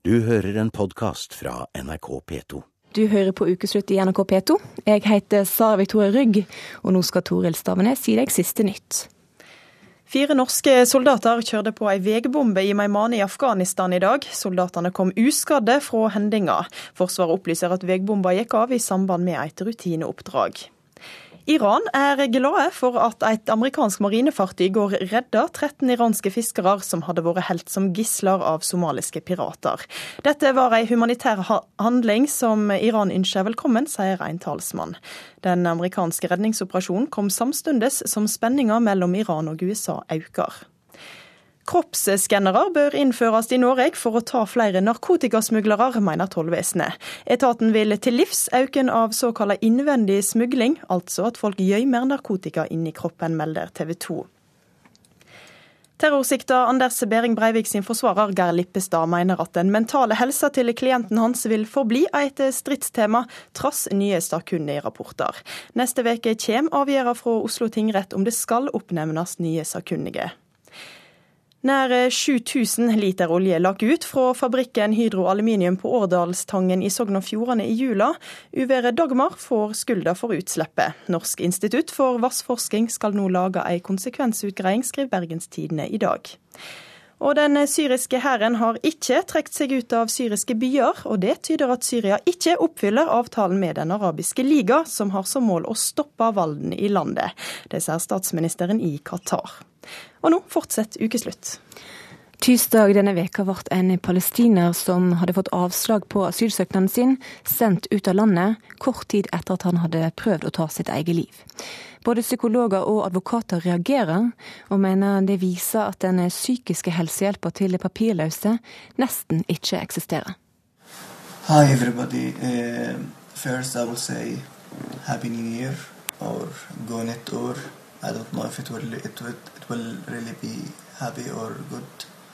Du hører en podkast fra NRK P2. Du hører på Ukeslutt i NRK P2. Jeg heter Sara Victoria Rygg, og nå skal Toril Stavenes si deg siste nytt. Fire norske soldater kjørte på ei veibombe i Meymaneh i Afghanistan i dag. Soldatene kom uskadde fra hendinga. Forsvaret opplyser at veibomba gikk av i samband med et rutineoppdrag. Iran er glade for at et amerikansk marinefartøy går redda 13 iranske fiskere som hadde vært helt som gisler av somaliske pirater. Dette var ei humanitær handling som Iran ønsker velkommen, sier en talsmann. Den amerikanske redningsoperasjonen kom samtidig som spenninga mellom Iran og USA øker. Kroppsskannere bør innføres i Norge for å ta flere narkotikasmuglere, mener tollvesenet. Etaten vil til livs øken av såkalt innvendig smugling, altså at folk gjemmer narkotika inni kroppen, melder TV 2. Terrorsikta Anders Behring Breivik sin forsvarer Geir Lippestad mener at den mentale helsa til klienten hans vil forbli et stridstema, trass nye sakkunnigrapporter. Neste uke kommer avgjørelsen fra Oslo tingrett om det skal oppnevnes nye sakkyndige. Nær 7000 liter olje lakk ut fra fabrikken Hydro Aluminium på Årdalstangen i Sogn og Fjordane i jula. Uværet Dagmar får skylda for utslippet. Norsk institutt for vassforsking skal nå lage ei konsekvensutgreiing, skriver Bergens Tidende i dag. Og Den syriske hæren har ikke trukket seg ut av syriske byer, og det tyder at Syria ikke oppfyller avtalen med Den arabiske liga, som har som mål å stoppe valden i landet. Det sier statsministeren i Qatar. Og nå fortsetter ukeslutt. Tirsdag denne veka ble en palestiner som hadde fått avslag på asylsøknaden sin, sendt ut av landet kort tid etter at han hadde prøvd å ta sitt eget liv. Både psykologer og advokater reagerer, og mener det viser at den psykiske helsehjelpa til papirløse nesten ikke eksisterer. Hi everybody. Uh, first I will happy new year or go net or I don't know if it will, it will, it happy or good.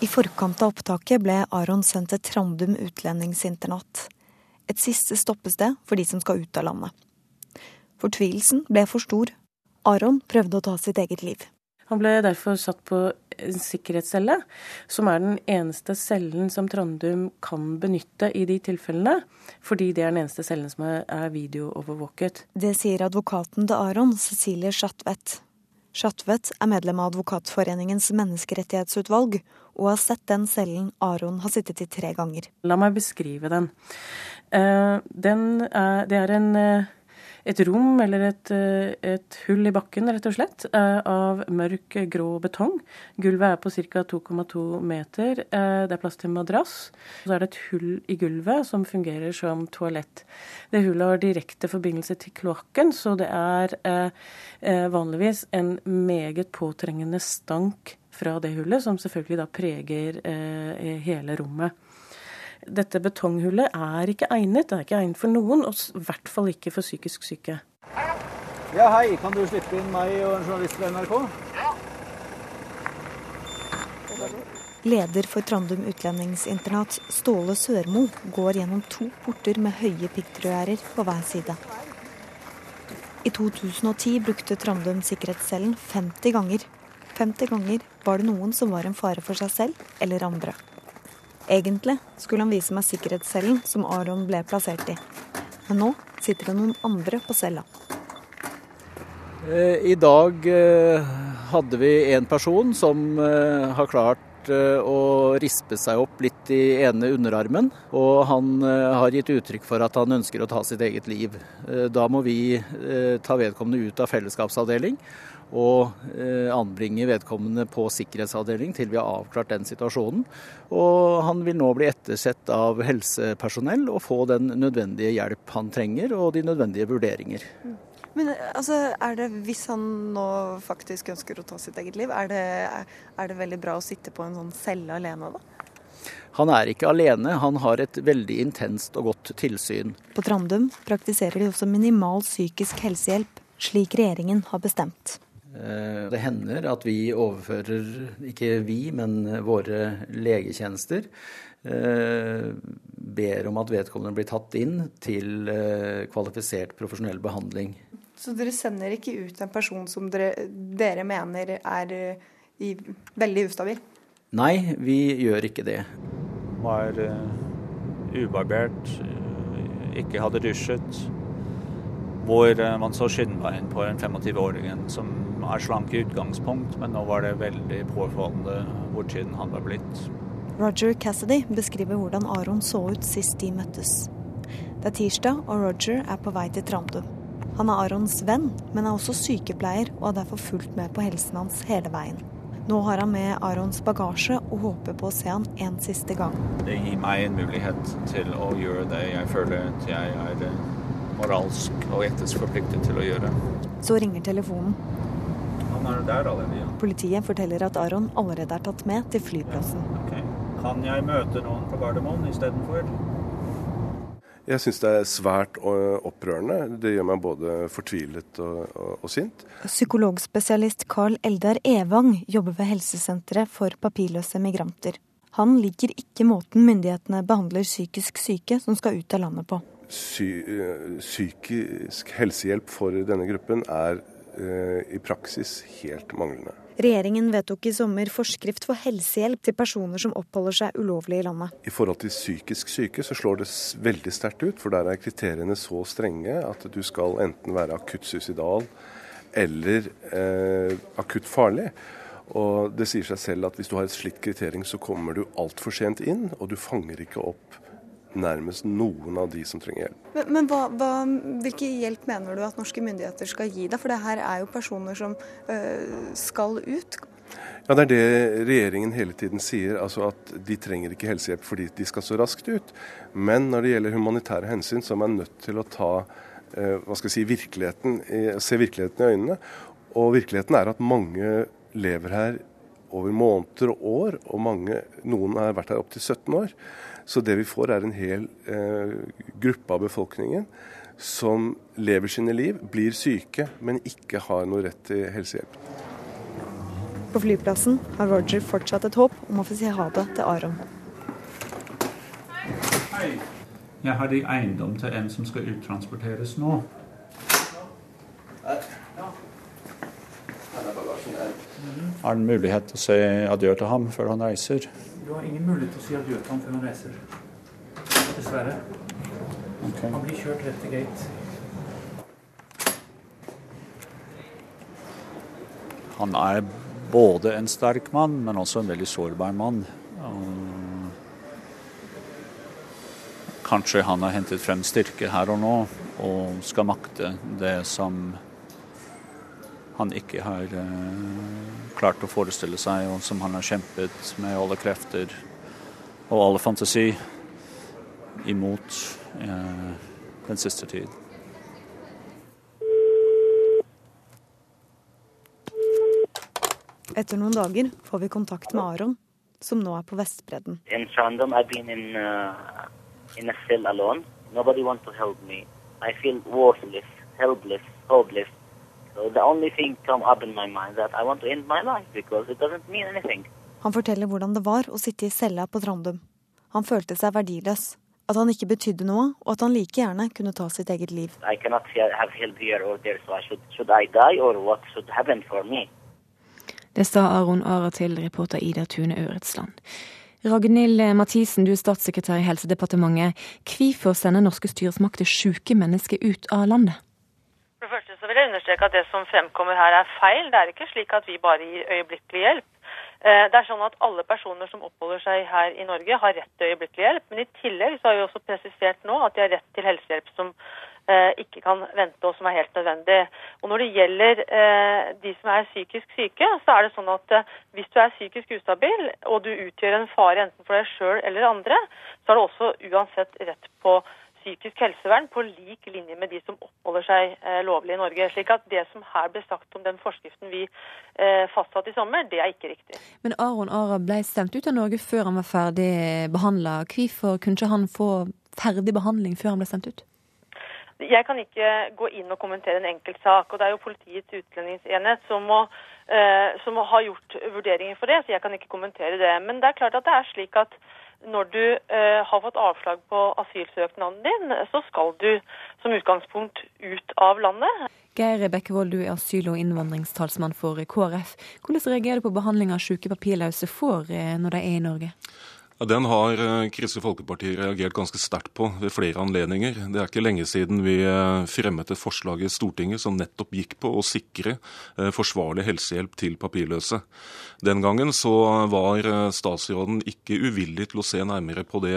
I forkant av opptaket ble Aron sendt til Trandum utlendingsinternat. Et siste stoppested for de som skal ut av landet. Fortvilelsen ble for stor. Aron prøvde å ta sitt eget liv. Han ble derfor satt på en sikkerhetscelle, som er den eneste cellen som Trandum kan benytte i de tilfellene, fordi det er den eneste cellen som er videoovervåket. Det sier advokaten til Aron, Cecilie Schatvedt. Schatvedt er medlem av Advokatforeningens menneskerettighetsutvalg, og har sett den cellen Aron har sittet i tre ganger. La meg beskrive den. Eh, den er, det er en eh, et rom eller et, eh, et, hull i bakken, rett og slett, eh, av mørk, grå betong. Gulvet er på ca. 2,2 meter. Eh, det er plass til madrass. Så er det et hull i gulvet som fungerer som toalett. Det hullet har direkte forbindelse til kloakken, så det er vanligvis en meget påtrengende stank fra det hullet, som selvfølgelig da preger hele rommet dette betonghullet er ikke egnet. Det er ikke egnet for noen, og i hvert fall ikke for psykisk syke. Ja, hei. Kan du slippe inn meg og en journalist fra NRK? Ja. Leder for Trandum utlendingsinternat, Ståle Sørmo, går gjennom to porter med høye piggtrådgjerder på hver side. I 2010 brukte Trandum sikkerhetscellen 50 ganger. 50 ganger var det noen som var en fare for seg selv eller andre. Egentlig skulle han vise meg sikkerhetscellen som Aron ble plassert i. Men nå sitter det noen andre på cella. Eh, I dag eh, hadde vi en person som eh, har klart å rispe seg opp litt i ene underarmen. Og han har gitt uttrykk for at han ønsker å ta sitt eget liv. Da må vi ta vedkommende ut av fellesskapsavdeling og eh, anbringe vedkommende på sikkerhetsavdeling til vi har avklart den situasjonen. Og han vil nå bli ettersett av helsepersonell og få den nødvendige hjelp han trenger og de nødvendige vurderinger. Men altså, er det, Hvis han nå faktisk ønsker å ta sitt eget liv, er det, er det veldig bra å sitte på en sånn celle alene da? Han er ikke alene, han har et veldig intenst og godt tilsyn. På Trandum praktiserer de også minimal psykisk helsehjelp, slik regjeringen har bestemt. Eh, det hender at vi overfører, ikke vi, men våre legetjenester, eh, ber om at vedkommende blir tatt inn til eh, kvalifisert profesjonell behandling. Så dere sender ikke ut en person som dere, dere mener er i, veldig ustabil? Nei, vi gjør ikke det. Var uh, ubarbert, ikke hadde dusjet. Hvor uh, man så skinnbein på en 25-åringen som er slank i utgangspunkt, men nå var det veldig påfallende hvor tynn han var blitt. Roger Cassidy beskriver hvordan Aron så ut sist de møttes. Det er tirsdag, og Roger er på vei til Trandum. Han er Arons venn, men er også sykepleier og har derfor fulgt med på helsen hans hele veien. Nå har han med Arons bagasje og håper på å se han en siste gang. Det gir meg en mulighet til å gjøre det jeg føler at jeg er moralsk og etisk forpliktet til å gjøre. Så ringer telefonen. Han er der allerede, ja. Politiet forteller at Aron allerede er tatt med til flyplassen. Okay. Kan jeg møte noen på Gardermoen istedenfor? Jeg syns det er svært opprørende. Det gjør meg både fortvilet og, og, og, sint. Psykologspesialist Carl Eldar Evang jobber ved helsesenteret for papirløse migranter. Han liker ikke måten myndighetene behandler psykisk syke som skal ut av landet på. Psy psykisk helsehjelp for denne gruppen er eh, i praksis helt manglende. Regjeringen vedtok i sommer forskrift for helsehjelp til personer som oppholder seg ulovlig i landet. I forhold til psykisk syke så slår det veldig sterkt ut, for der er kriteriene så strenge at du skal enten være akutt suicidal eller eh, akutt farlig. Og det sier seg selv at hvis du har et slikt kriterium, så kommer du altfor sent inn, og du fanger ikke opp nærmest noen av de som trenger hjelp. Men, men hva, hva, Hvilken hjelp mener du at norske myndigheter skal gi deg? For det her er jo personer som øh, skal ut. Ja, Det er det regjeringen hele tiden sier. altså At de trenger ikke helsehjelp fordi de skal så raskt ut. Men når det gjelder humanitære hensyn, så er man nødt til å ta øh, hva skal jeg si, virkeligheten, se virkeligheten i øynene. Og virkeligheten er at mange lever her over måneder og år, og mange, noen har vært her opptil 17 år. Så det vi får er en hel eh, gruppe av befolkningen som lever sine liv, blir syke, men ikke har noe rett til helsehjelp. På flyplassen har Roger fortsatt et håp om å få si ha det til Aron. Hei. Jeg har de eiendom til en som skal uttransporteres nå. Har han mulighet til å si adjø til ham før han reiser? Du har ingen mulighet til å si adjø til ham før han reiser. Dessverre. Okay. Han blir kjørt rett til gate. Han er både en sterk mann, men også en veldig sårbar mann. Kanskje han har hentet frem styrke her og nå, og skal makte det som han ikke har uh, klart å forestille seg, og som han har kjempet med alle krefter og alle fantasi imot uh, den siste tid. Etter noen dager får vi kontakt med Aron, som nå er på Vestbredden. In Trondheim, I've been in, uh, in a cell alone. Nobody wants to help me. I feel worthless, helpless, hopeless. So the only thing come up in my mind that I want to end my life because it doesn't mean anything. Han forteller hvordan det var å sitte i cella på Trandum. Han følte seg verdiløs, at han ikke betydde noe, og at han like gjerne kunne ta sitt eget liv. I cannot have help here or there, so should, should die or what should happen for me? Det sa Aron Ara til reporter Ida Tune Øretsland. Ragnhild Mathisen, du er statssekretær i Helsedepartementet. Hvorfor sender norske styresmakter syke mennesker ut av landet? For det første så vil jeg understreke at det som fremkommer her er feil. Det er ikke slik at vi bare gir øyeblikkelig hjelp. Eh, det er sånn at Alle personer som oppholder seg her i Norge har rett til øyeblikkelig hjelp. Men i tillegg så har vi også presisert nå at de har rett til helsehjelp som eh, ikke kan vente og som er helt nødvendig. Og Når det gjelder eh, de som er psykisk syke, så er det sånn at hvis du er psykisk ustabil og du utgjør en fare enten for deg sjøl eller andre, så har du også uansett rett på psykisk helsevern på lik linje med de som oppholder seg eh, lovlig i Norge. slik at det som her ble sagt om den forskriften vi eh, fastsatte i sommer, det er ikke riktig. Men Aron Ara ble stemt ut av Norge før han var ferdig behandla. Hvorfor kunne ikke han få ferdig behandling før han ble sendt ut? Jeg kan ikke gå inn og kommentere en enkelt sak. og Det er jo Politiets utlendingsenhet som må, eh, som har gjort vurderinger for det, så jeg kan ikke kommentere det. Men det er klart at det er slik at når du eh, har fått avslag på asylsøknaden din, så skal du som utgangspunkt ut av landet. Geir Bekkevold, du er asyl- og innvandringstalsmann for KrF. Hvordan reagerer du på behandling av syke papirløse får eh, når de er i Norge? Ja, Den har eh, Kristelig Folkeparti reagert ganske sterkt på ved flere anledninger. Det er ikke lenge siden vi eh, fremmet et forslag i Stortinget som nettopp gikk på å sikre eh, forsvarlig helsehjelp til papirløse. Den gangen så var statsråden ikke uvillig til å se nærmere på det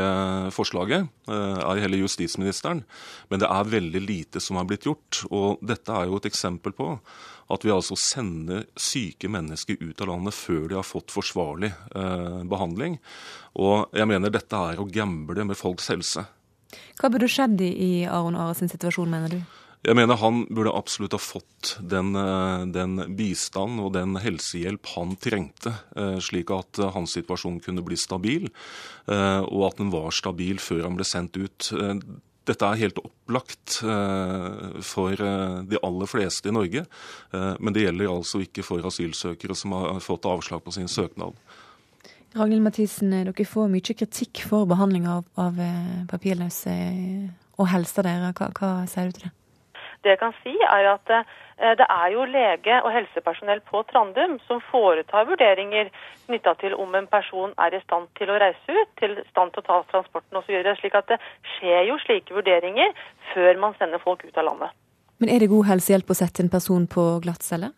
forslaget, ei heller justisministeren. Men det er veldig lite som er blitt gjort. Og dette er jo et eksempel på at vi altså sender syke mennesker ut av landet før de har fått forsvarlig eh, behandling. Og jeg mener dette er å gamble med folks helse. Hva burde skjedd i Aron Ares situasjon, mener du? Jeg mener Han burde absolutt ha fått den, eh, den, bistand og den helsehjelp han trengte, eh, slik at hans situasjon kunne bli stabil, eh, og at den var stabil før han ble sendt ut. Dette er helt opplagt eh, for eh, de aller fleste i Norge, eh, men det gjelder altså ikke for asylsøkere som har fått avslag på sin søknad. Ragnhild Mathisen, dere får mye kritikk for behandling av, av papirløse og helsa deres. Hva, hva sier du til det? Det jeg kan si er at Eh, det er jo lege og helsepersonell på Trandum som foretar vurderinger knytta til om en person er i stand til å reise ut, til stand til å ta transporten osv. Slik at det skjer jo slike vurderinger før man sender folk ut av landet. Men er det god helsehjelp å sette en person på glattcelle?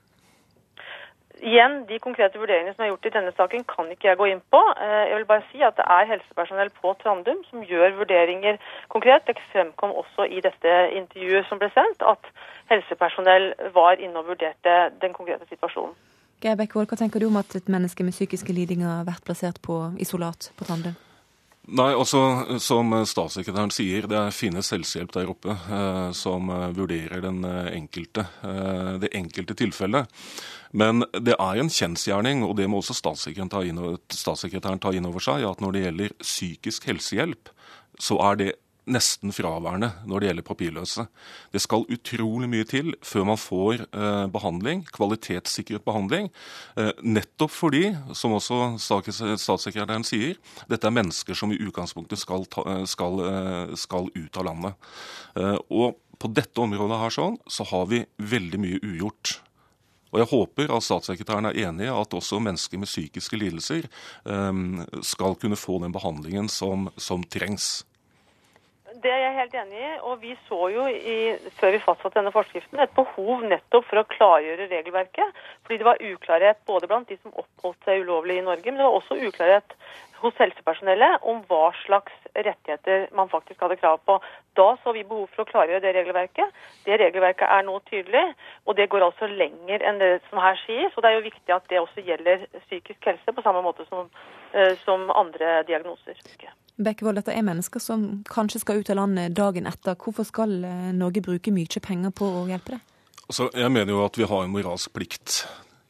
Igjen, De konkrete vurderingene som er gjort i denne saken, kan ikke jeg gå inn på. Eh, jeg vil bare si at det er helsepersonell på Trandum som gjør vurderinger konkret. Det fremkom også i dette intervjuet som ble sendt, at helsepersonell var inne og vurderte den konkrete situasjonen. Geir Bekkevold, hva tenker du om at et menneske med psykiske lidinger har vært plassert på isolat på Trandum? Nei, altså Som statssekretæren sier, det finnes helsehjelp der oppe eh, som vurderer den enkelte, eh, det enkelte tilfellet. Men det er en kjensgjerning, og det må også statssekretæren ta, inn, statssekretæren ta inn over seg, at når det gjelder psykisk helsehjelp, så er det nesten fraværende når det gjelder papirløse. Det skal utrolig mye til før man får eh, behandling, kvalitetssikret behandling. Eh, nettopp fordi, som også statssekretæren sier, dette er mennesker som i utgangspunktet skal, ta, eh, skal, eh, skal ut av landet. Eh, og på dette området her sånn, så har vi veldig mye ugjort. Og jeg håper at statssekretæren er enig i at også mennesker med psykiske lidelser um, skal kunne få den behandlingen som, som, trengs. Det er jeg helt enig i. Og vi så jo i, før vi fastsatte denne forskriften et behov nettopp for å klargjøre regelverket. Fordi det var uklarhet både blant de som oppholdt seg ulovlig i Norge, men det var også uklarhet hos helsepersonellet om hva slags rettigheter man faktisk hadde krav på. Da så vi behov for å klargjøre det regelverket. Det regelverket er nå tydelig, og det går altså lenger enn det som her sies. Og det er jo viktig at det også gjelder psykisk helse på samme måte som, som andre diagnoser. Bekkevold, dette er mennesker som kanskje skal ut av landet dagen etter. Hvorfor skal eh, Norge bruke mye penger på å hjelpe det? Altså, jeg mener jo at vi har en moralsk plikt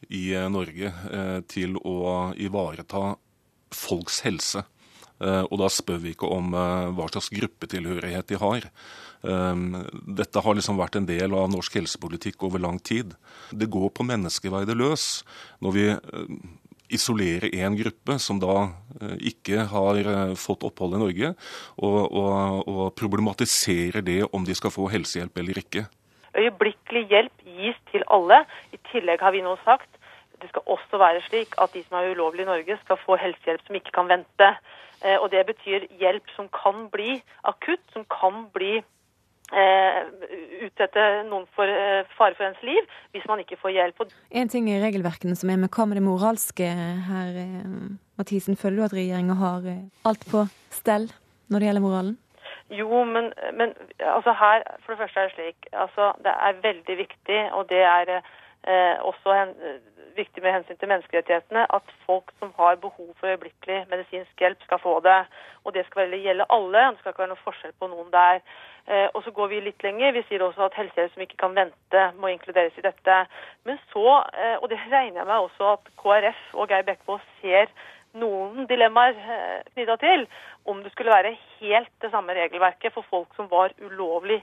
i eh, Norge eh, til å ivareta folks helse. Eh, og da spør vi ikke om eh, hva slags gruppetilhørighet de har. Eh, dette har liksom vært en del av norsk helsepolitikk over lang tid. Det går på menneskeverdet løs når vi isolerer én gruppe som da ikke har fått opphold i Norge, og, og, og problematisere det om de skal få helsehjelp eller ikke. Øyeblikkelig hjelp gis til alle. I tillegg har vi nå sagt det skal også være slik at de som er ulovlig i Norge, skal få helsehjelp som ikke kan vente. Eh, og Det betyr hjelp som kan bli akutt, som kan bli eh, utsette noen for eh, fare for ens liv hvis man ikke får hjelp. En ting i regelverkene som er, med, hva med det moralske her? Eh, Mathisen, føler du at regjeringa har alt på stell når det gjelder moralen? Jo, men, men altså her, for det første er det slik altså Det er veldig viktig, og det er eh, også en, viktig med hensyn til menneskerettighetene at folk som har behov for øyeblikkelig medisinsk hjelp, skal få det. Og det skal gjelde alle. Det skal ikke være noe forskjell på noen der. Eh, og så går vi litt lenger. Vi sier også at helsehjelp som ikke kan vente, må inkluderes i dette. Men så, eh, og det regner jeg med også at KrF og Geir Bekkevold ser noen dilemmaer eh, knytta til om det skulle være helt det samme regelverket for folk som var ulovlig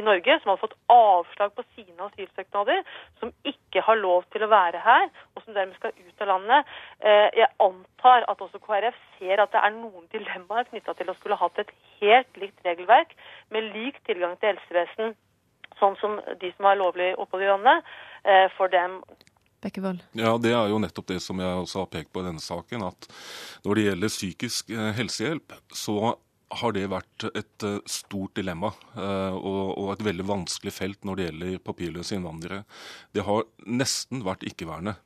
i Norge, som hadde fått avslag på sine asylsøknader, som ikke har lov til å være her, og som dermed skal ut av landet. Eh, jeg antar at også KrF ser at det er noen dilemmaer knytta til å skulle hatt et helt likt regelverk med lik tilgang til helsevesen, sånn som de som har lovlig opphold i landet. Eh, for dem Bekkevold? Ja, Det er jo nettopp det som jeg også har pekt på i denne saken. At når det gjelder psykisk eh, helsehjelp, så har det vært et eh, stort dilemma eh, og et veldig vanskelig felt når det gjelder papirløse innvandrere. Det har nesten vært ikke-værende.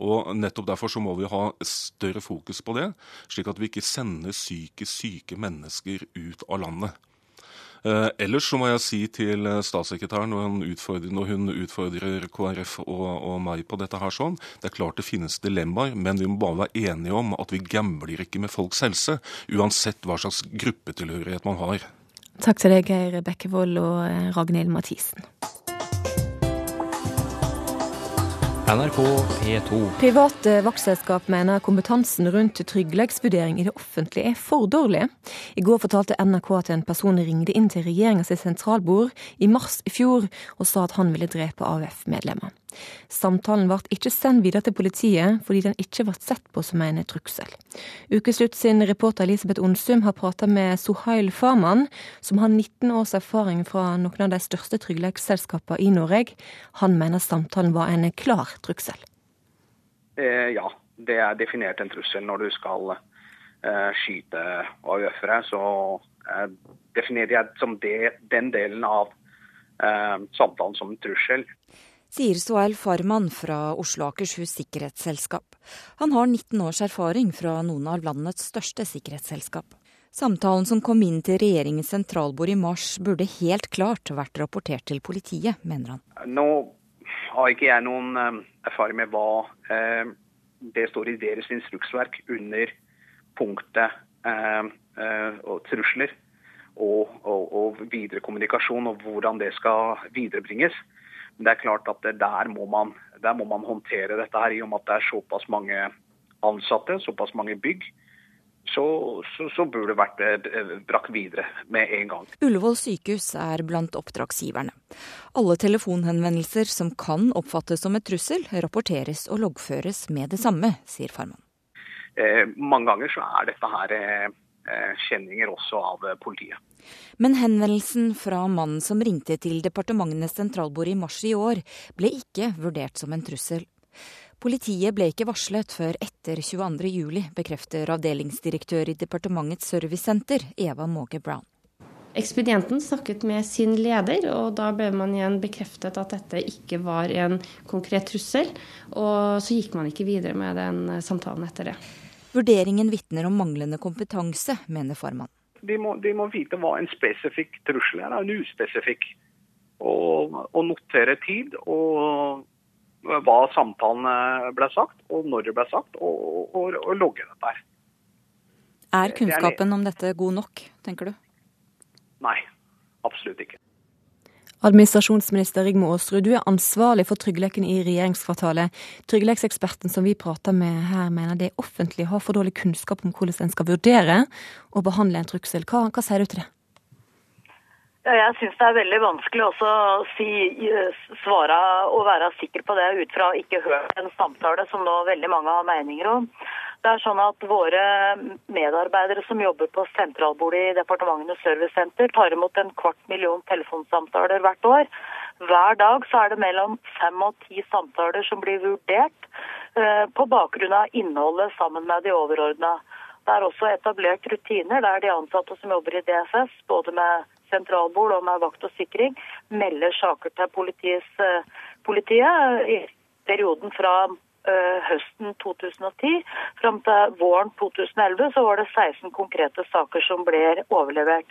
Og Nettopp derfor så må vi ha større fokus på det, slik at vi ikke sender psykisk syke mennesker ut av landet. Eh, ellers så må jeg si til eh, statssekretæren når hun utfordrer, når hun utfordrer KrF og, og, meg på dette her sånn, det er klart det finnes dilemmaer, men vi må bare være enige om at vi gambler ikke med folks helse, uansett hva slags gruppetilhørighet man har. Takk til deg, Geir Bekkevold og eh, Ragnhild Mathisen. NRK P2. Private vaktselskap mener kompetansen rundt tryggleiksvurdering i det offentlige er for dårlig. I går fortalte NRK at en person ringte inn til regjeringas sentralbord i mars i fjor og sa at han ville drepe AUF-medlemmer. Samtalen ble ikke sendt videre til politiet, fordi den ikke ble sett på som en trussel. Ukeslutt sin reporter Elisabeth Onsum har pratet med Sohail Farman, som har 19 års erfaring fra noen av de største tryggleiksselskapene i Norge. Han mener samtalen var en klar trussel. Eh, ja, det er definert en trussel når du skal eh, skyte AUF-ere. Så eh, definerer jeg som det, den delen av eh, samtalen som en trussel sier Soel Farman fra Oslo Akershus sikkerhetsselskap. Han har 19 års erfaring fra noen av landets største sikkerhetsselskap. Samtalen som kom inn til regjeringens sentralbord i mars, burde helt klart vært rapportert til politiet, mener han. Nå har ikke jeg noen eh, erfaring med hva eh, det står i deres instruksverk under punktet eh, og trusler og, og, og videre kommunikasjon og hvordan det skal viderebringes. Men det er klart at der må, man, der må man håndtere dette her, i og med at det er såpass mange ansatte, såpass mange bygg. Så, så, så burde det vært brakt videre med en gang. Ullevål sykehus er blant oppdragsgiverne. Alle telefonhenvendelser som kan oppfattes som et trussel, rapporteres og loggføres med det samme, sier Farman. Eh, mange ganger så er dette her eh kjenninger også av eh, politiet. Men henvendelsen fra mannen som ringte til departementenes sentralbord i mars i år, ble ikke vurdert som en trussel. Politiet ble ikke varslet før etter 22.07, bekrefter avdelingsdirektør i departementets servicesenter, Eva Måge Brown. Ekspedienten snakket med sin leder, og da ble man igjen bekreftet at dette ikke var en konkret trussel. Og så gikk man ikke videre med den samtalen etter det. Vurderingen vitner om manglende kompetanse, mener Farman de må, de må vite hva en spesifikk trussel er, en uspesifikk. Og, og notere tid og hva samtalen ble sagt, og når det ble sagt, og, og, og logge dette her. Er kunnskapen om dette god nok, tenker du? Nei, absolutt ikke. Administrasjonsminister Rigmor Aasrud, du er ansvarlig for tryggleiken i regjeringskvartalet. Tryggleikseksperten som vi prater med her, mener det offentlige har for dårlig kunnskap om hvordan en skal vurdere og behandle en trussel. Hva, hva sier du til det? Ja, jeg syns det er veldig vanskelig også å si, svare og være sikker på det ut fra ikke hørt en samtale som nå veldig mange har meninger om. Det er sånn at Våre medarbeidere som jobber på sentralbordet i departementenes servicesenter, tar imot en kvart million telefonsamtaler hvert år. Hver dag så er det mellom fem og ti samtaler som blir vurdert eh, på bakgrunn av innholdet sammen med de overordna. Det er også etablert rutiner der de ansatte som jobber i DFS, både med sentralbord og med vakt og sikring, melder saker til eh, politiet i perioden fra høsten 2010 fram til våren 2011 så var det 16 konkrete saker som ble overlevert.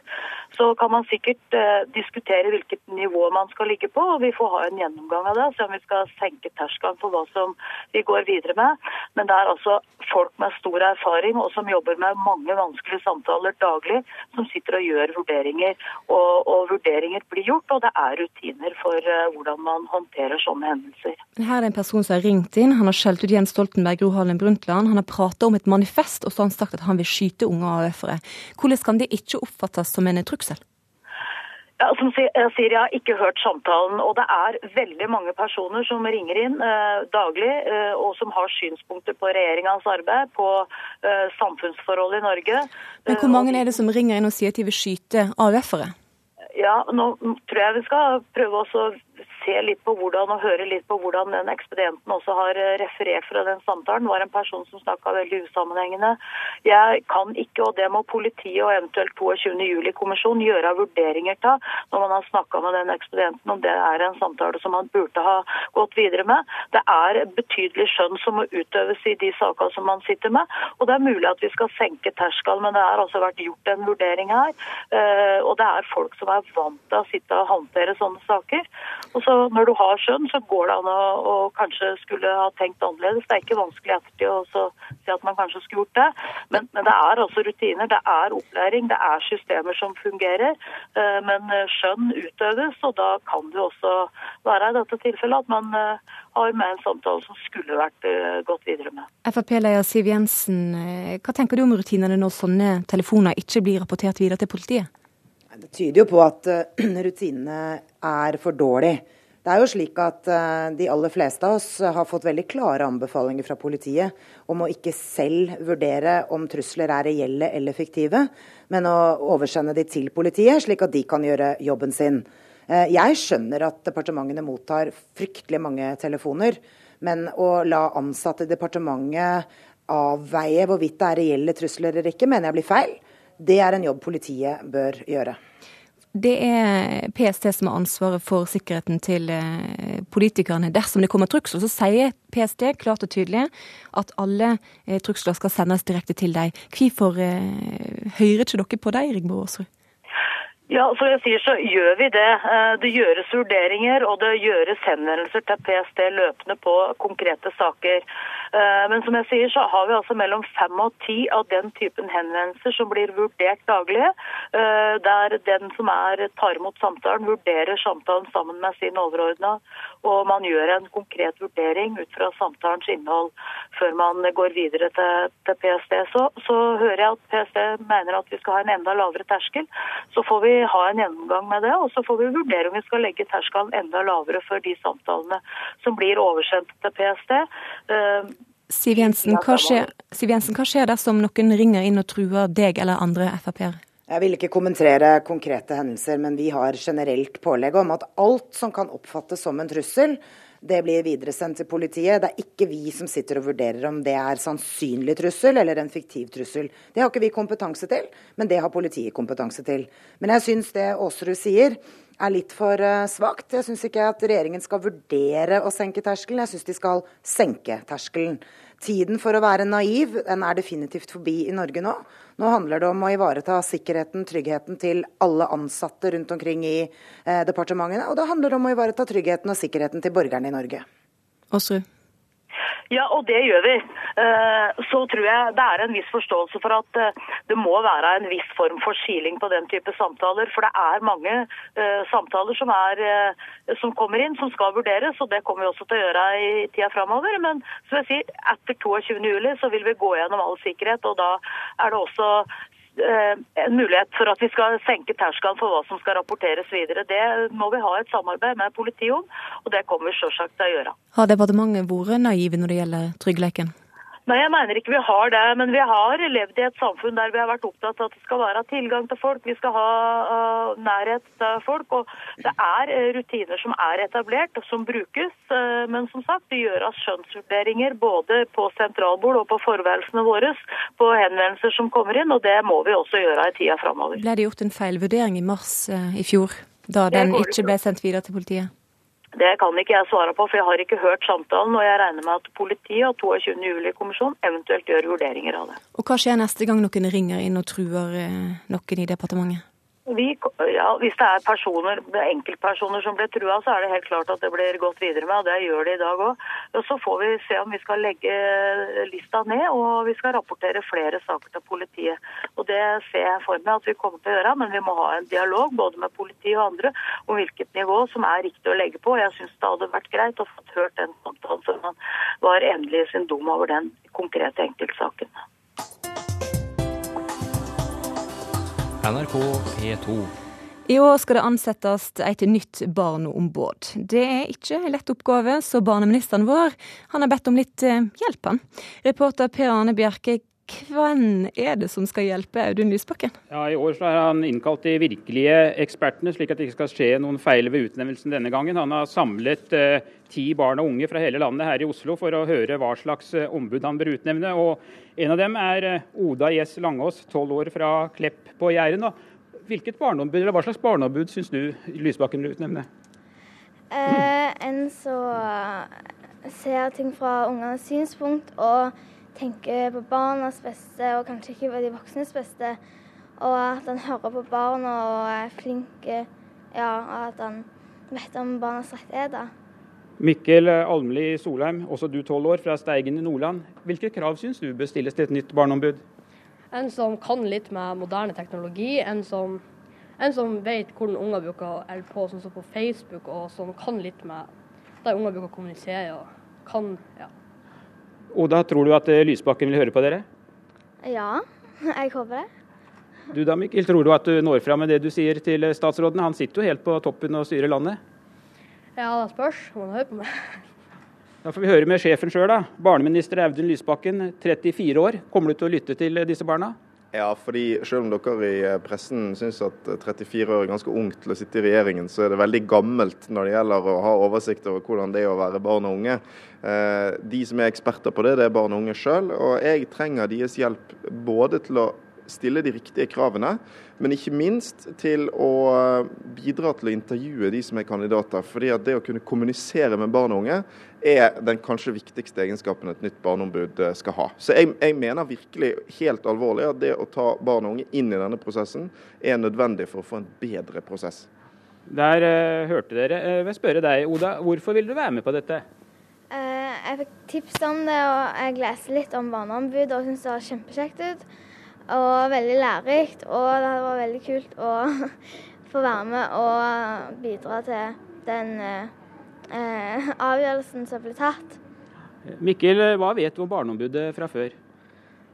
Så kan man sikkert uh, diskutere hvilket nivå man skal ligge på, og vi får ha en gjennomgang av det. Se om vi skal senke terskelen for hva som vi går videre med. Men det er altså folk med stor erfaring og som jobber med mange vanskelige samtaler daglig, som sitter og gjør vurderinger. Og, og vurderinger blir gjort, og det er rutiner for uh, hvordan man håndterer sånne hendelser. Her er en person som har ringt inn. Han har skjelt ut Jens Stoltenberg, Gro Harlem Brundtland. Han har prata om et manifest, og så har han sagt at han vil skyte unge AUF-ere. Hvordan kan det ikke oppfattes som en trussel? Ja, som jeg sier, jeg har ikke hørt samtalen. Og det er veldig mange personer som ringer inn eh, daglig, eh, og som har synspunkter på regjeringas arbeid, på eh, samfunnsforhold i Norge. Men hvor mange er det som ringer inn og sier at de vil skyte AUF-ere? Ja, nå tror jeg vi skal prøve å se litt på hvordan og høre litt på hvordan den ekspedienten også har eh, referert fra den samtalen. Var en person som snakka veldig usammenhengende. Jeg kan ikke, og det må politiet og eventuelt 22. juli-kommisjonen gjøre vurderinger av når man har snakka med den ekspedienten, om det er en samtale som man burde ha gått videre med. Det er betydelig skjønn som må utøves i de sakene som man sitter med. Og det er mulig at vi skal senke terskelen, men det har altså vært gjort en vurdering her. Eh, og det er folk som er vant til å sitte og håndtere sånne saker. Og så når du har skjønn, så går det an å, å, kanskje skulle ha tenkt annerledes. Det er ikke vanskelig ettertid å si at man kanskje skulle gjort det. Men, men, det er altså rutiner, det er opplæring, det er systemer som fungerer. Eh, men skjønn utøves, og da kan det også være i dette tilfellet at man eh, har med en samtale som skulle vært eh, gått videre med. Frp-leder Siv Jensen, hva tenker du om rutinene når sånne telefoner ikke blir rapportert videre til politiet? Det tyder jo på at rutinene er for dårlig. Det er jo slik at uh, De aller fleste av oss har fått veldig klare anbefalinger fra politiet om å ikke selv vurdere om trusler er reelle eller fiktive, men å oversende de til politiet, slik at de kan gjøre jobben sin. Uh, jeg skjønner at departementene mottar fryktelig mange telefoner, men å la ansatte i departementet avveie hvorvidt det er reelle trusler eller ikke, mener jeg blir feil. Det er en jobb politiet bør gjøre. Det er PST som har ansvaret for sikkerheten til eh, politikerne dersom det kommer trusler. Så sier PST klart og tydelig at alle eh, trusler skal sendes direkte til deg. Hvorfor eh, hører ikke dere på deg, Rigmor Aasrud? Ja, som jeg sier så gjør vi det. Det gjøres vurderinger og det gjøres henvendelser til PST løpende på konkrete saker. Eh, men som jeg sier, så har vi altså mellom fem og ti av den typen henvendelser som blir vurdert daglig. Eh, der den som er, tar imot samtalen, vurderer samtalen sammen med sin overordna. Og man gjør en konkret vurdering ut fra samtalens innhold før man går videre til, til PST. Så, så, hører jeg at PST mener at vi skal ha en enda lavere terskel. Så får vi ha en gjennomgang med det, og så får vi vurdere om vi skal legge terskelen enda lavere for de samtalene som blir oversendt til PST. Siv Jensen, hva skjer, Siv Jensen, hva skjer dersom noen ringer inn og truer deg eller andre Frp-er? Jeg vil ikke kommentere konkrete hendelser, men vi har generelt pålegg om at alt som kan oppfattes som en trussel, det blir videresendt til politiet. Det er ikke vi som sitter og vurderer om det er sannsynlig trussel eller en fiktiv trussel. Det har ikke vi kompetanse til, men det har politiet kompetanse til. Men jeg syns det Aasrud sier er litt for svagt. svakt. Jeg syns ikke at regjeringen skal vurdere å senke terskelen, jeg syns de skal senke terskelen. Tiden for å være naiv den er definitivt forbi i Norge nå. Nå handler det om å ivareta sikkerheten, tryggheten til alle ansatte rundt omkring i eh, departementene. Og det handler om å ivareta tryggheten og sikkerheten til borgerne i Norge. Åsrud. Ja, og det gjør vi. Eh, så tror jeg det er en viss forståelse for at eh, det må være en viss form for kiling på den type samtaler. For det er mange uh, samtaler som, er, som, kommer inn, som skal vurderes. Og det kommer vi også til å gjøre i tida framover. Men som jeg sier, etter 22.07 så vil vi gå gjennom all sikkerhet. Og da er det også Eh, en mulighet for at vi skal senke terskelen for hva som skal rapporteres videre. Det må vi ha et samarbeid med politiet om, og det kommer vi selvsagt til å gjøre. Har departementet vært naive når det gjelder tryggheten? Nei, jeg mener ikke vi har det. Men vi har levd i et samfunn der vi har vært opptatt av at det skal være tilgang til folk, vi skal ha uh, nærhet til folk. Og det er uh, rutiner som er etablert og som brukes. Uh, men som sagt, det gjøres skjønnsvurderinger både på sentralbord og på forværelsene våre på henvendelser som kommer inn, og det må vi også gjøre i tida framover. Ble det gjort en feilvurdering i mars i fjor, da den ikke ble sendt videre til politiet? Det kan ikke jeg svare på, for jeg har ikke hørt samtalen. Og jeg regner med at politiet og 22. juli-kommisjonen eventuelt gjør vurderinger av det. Og hva skjer neste gang noen ringer inn og truer eh, noen i departementet? Vi, ja, hvis det er personer, enkeltpersoner som blir trua, så er det helt klart at det blir gått videre med. og Det gjør det i dag òg. Så får vi se om vi skal legge lista ned, og vi skal rapportere flere saker til politiet. Og Det ser jeg for meg at vi kommer til å gjøre, men vi må ha en dialog både med politiet og andre om hvilket nivå som er riktig å legge på. Jeg syns det hadde vært greit å få hørt den samtalen før man var endelig i sin dom over den konkrete enkeltsaken. NRK P2. I år skal det ansettes et nytt barneombud. Det er ikke en lett oppgave, så barneministeren vår han har bedt om litt eh, hjelp. Reporter Per Arne Bjerke, hvem er det som skal hjelpe Audun Lysbakken? Ja, I år så har han innkalt de virkelige ekspertene, slik at det ikke skal skje noen feil ved utnevnelsen denne gangen. Han har samlet eh, ti barn og unge fra hele landet her i Oslo for å høre hva slags eh, ombud han bør utnevne. Og En av dem er eh, Oda Gjess Langås, tolv år fra Klepp på Jæren. Hvilket barneombud, eller Hva slags barneombud syns du Lysbakken vil utnevne? Eh, en som ser ting fra ungenes synspunkt og tenker på barnas beste, og kanskje ikke på de voksnes beste. Og at han hører på barna og er flink, ja, og at han vet om barnas rettigheter. Mikkel Almli Solheim, også du tolv år, fra Steigen i Nordland. Hvilke krav syns du bør stilles til et nytt barneombud? En som kan litt med moderne teknologi. En som, en som vet hvordan unger bruker å holde på, sånn som på Facebook, og som kan litt med der unger bruker å kommunisere. og kan, ja. Oda, tror du at eh, Lysbakken vil høre på dere? Ja, jeg håper det. Du da, Mikkel, tror du at du når fram med det du sier til statsråden? Han sitter jo helt på toppen og styrer landet. Ja, det spørs om han hører på meg. Da får vi høre med sjefen sjøl, da. Barneminister Audun Lysbakken, 34 år. Kommer du til å lytte til disse barna? Ja, fordi selv om dere i pressen syns at 34 år er ganske ungt til å sitte i regjeringen, så er det veldig gammelt når det gjelder å ha oversikt over hvordan det er å være barn og unge. Eh, de som er eksperter på det, det er barn og unge sjøl. Og jeg trenger deres hjelp både til å stille de riktige kravene, men ikke minst til å bidra til å intervjue de som er kandidater. fordi at det å kunne kommunisere med barn og unge er den kanskje viktigste egenskapen et nytt barneombud eh, skal ha. Så jeg, jeg, mener virkelig helt alvorlig at det å ta barn og unge inn i denne prosessen er nødvendig for å få en bedre prosess. Der uh, hørte dere. Uh, jeg vil spørre deg, Oda. Hvorfor vil du være med på dette? Uh, jeg fikk tips om det, og jeg leste litt om barneombud og syntes det var kjempekjekt ut og veldig lærerikt. Og det var veldig kult å få være med og bidra til den eh, avgjørelsen som ble tatt. Mikkel, hva vet du om Barneombudet fra før?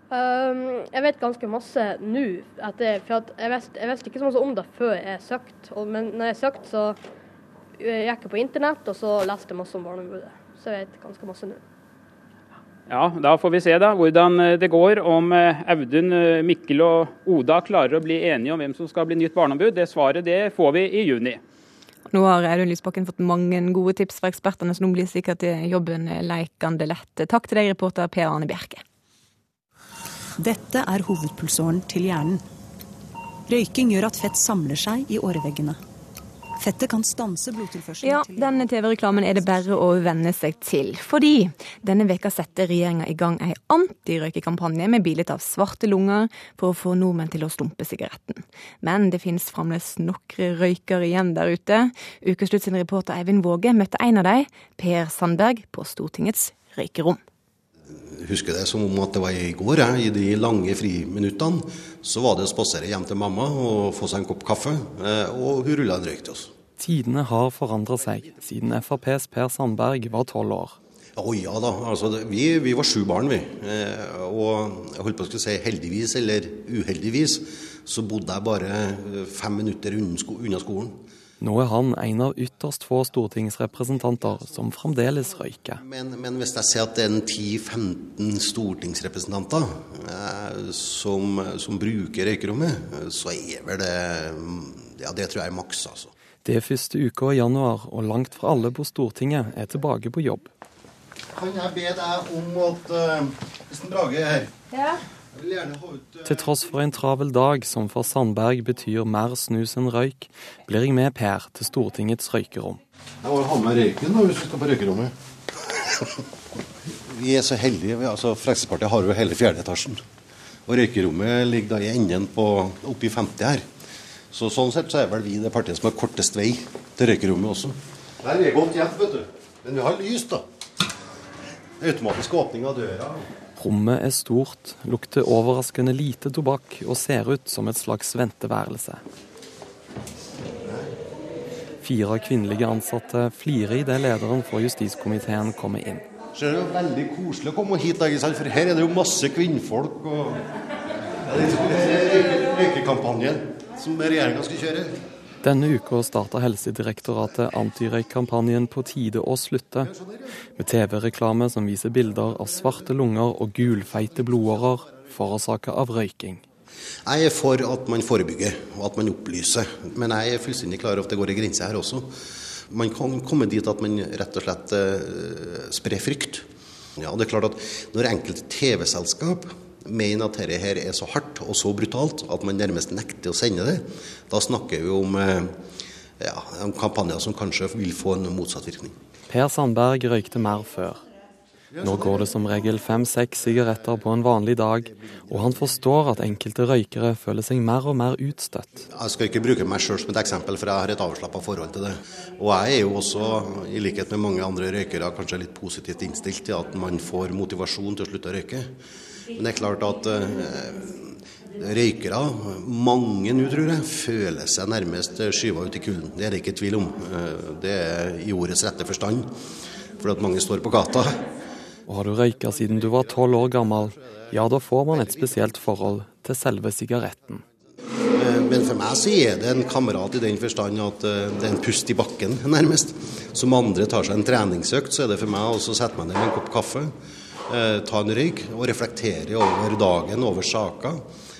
Um, jeg vet ganske masse nå. For jeg visste, jeg visste ikke så mye om det før jeg søkte. Men når jeg søkte, så gikk jeg på internett og så leste jeg masse om Barneombudet. Så jeg vet ganske masse nå. Ja, Da får vi se da hvordan eh, det går. Om eh, Audun, eh, Mikkel og Oda klarer å bli enige om hvem som skal bli nytt barneombud. Det svaret det får vi i juni. Nå har Audun Lysbakken fått mange gode tips fra ekspertene, så nå blir sikkert jobben leikende lett. Takk til deg, reporter Per Arne Bjerke. Dette er hovedpulsåren til hjernen. Røyking gjør at fett samler seg i åreveggene. Fettet kan stanse blodtilførselen Ja, denne TV-reklamen er det bare å venne seg til. Fordi denne veka setter regjeringa i gang ei antirøykekampanje med bilde av svarte lunger for å få nordmenn til å stumpe sigaretten. Men det finnes fremdeles nokre røykere igjen der ute. Ukeslutt sin reporter Eivind Våge møtte en av dem, Per Sandberg, på Stortingets røykerom husker det som om at det var i går. Jeg. I de lange friminuttene så var det å spasere hjem til mamma og få seg en kopp kaffe, eh, og hun rulla en røyk til oss. Tidene har forandra seg siden FrPs Per Sandberg var tolv år. Å ja da. Altså, vi, vi, var sju barn, vi. Eh, og jeg holdt på å si heldigvis eller uheldigvis så bodde jeg bare fem minutter unna skolen. Nå er han en av ytterst få stortingsrepresentanter som fremdeles røyker. Men, men hvis jeg ser at det er 10-15 stortingsrepresentanter eh, som, som, bruker røykerommet, så er vel det Ja, det tror jeg er maks, altså. Det er første uka i januar, og langt fra alle på Stortinget er tilbake på jobb. Kan jeg be deg om at uh, Hvis Brage er her ja. Til tross for en travel dag som for Sandberg betyr mer snus enn røyk, blir jeg med Per til Stortingets røykerom. Jeg må ha med røyken da, hvis vi skal på røykerommet. Vi er så heldige. altså Fremskrittspartiet har jo hele fjerde etasjen. Og røykerommet ligger da i enden på oppi 50 her. Så sånn sett så er vel vi det partiet som har kortest vei til røykerommet også. Der er godt hjem, vet du. Men vi har lys, da. Automatisk åpning av døra. Rommet er stort, lukter overraskende lite tobakk og ser ut som et slags venteværelse. Fire kvinnelige ansatte flirer idet lederen for justiskomiteen kommer inn. Det er jo veldig koselig å komme hit, for her er det jo masse kvinnfolk. og er røykekampanjen som regjeringa skal kjøre. Denne uka starta Helsedirektoratet antirøykkampanjen På tide å slutte, med TV-reklame som viser bilder av svarte lunger og gulfeite blodårer forårsaka av røyking. Jeg er for at man forebygger og at man opplyser, men jeg er fullstendig klar over at det går en grense her også. Man kan komme dit at man rett og slett uh, sprer frykt. Ja, det er klart at Når enkelte TV-selskap mener at dette her er så hardt og så brutalt at man nærmest nekter å sende det, da snakker vi om, eh, ja, om kampanjer som kanskje vil få en motsatt virkning. Per Sandberg røykte mer før. Nå går det som regel fem-seks sigaretter på en vanlig dag, og han forstår at enkelte røykere føler seg mer og mer utstøtt. Jeg skal ikke bruke meg sjøl som et eksempel, for jeg har et avslappa forhold til det. Og jeg er jo også, i likhet med mange andre røykere, kanskje litt positivt innstilt til at man får motivasjon til å slutte å røyke. Men det er klart at uh, røykere, mange nå tror jeg, føler seg nærmest skyva ut i kulden. Det er det ikke tvil om. Uh, det er i ordets rette forstand, fordi at mange står på gata. Og har du røyka siden du var tolv år gammel, ja da får man et spesielt forhold til selve sigaretten. Eh, men for meg så er det en kamerat i den forstand at det er en pust i bakken, nærmest. Som andre tar seg en treningsøkt, så er det for meg å sette meg ned med en kopp kaffe Eh, ta en røyk og reflektere over dagen, over saker,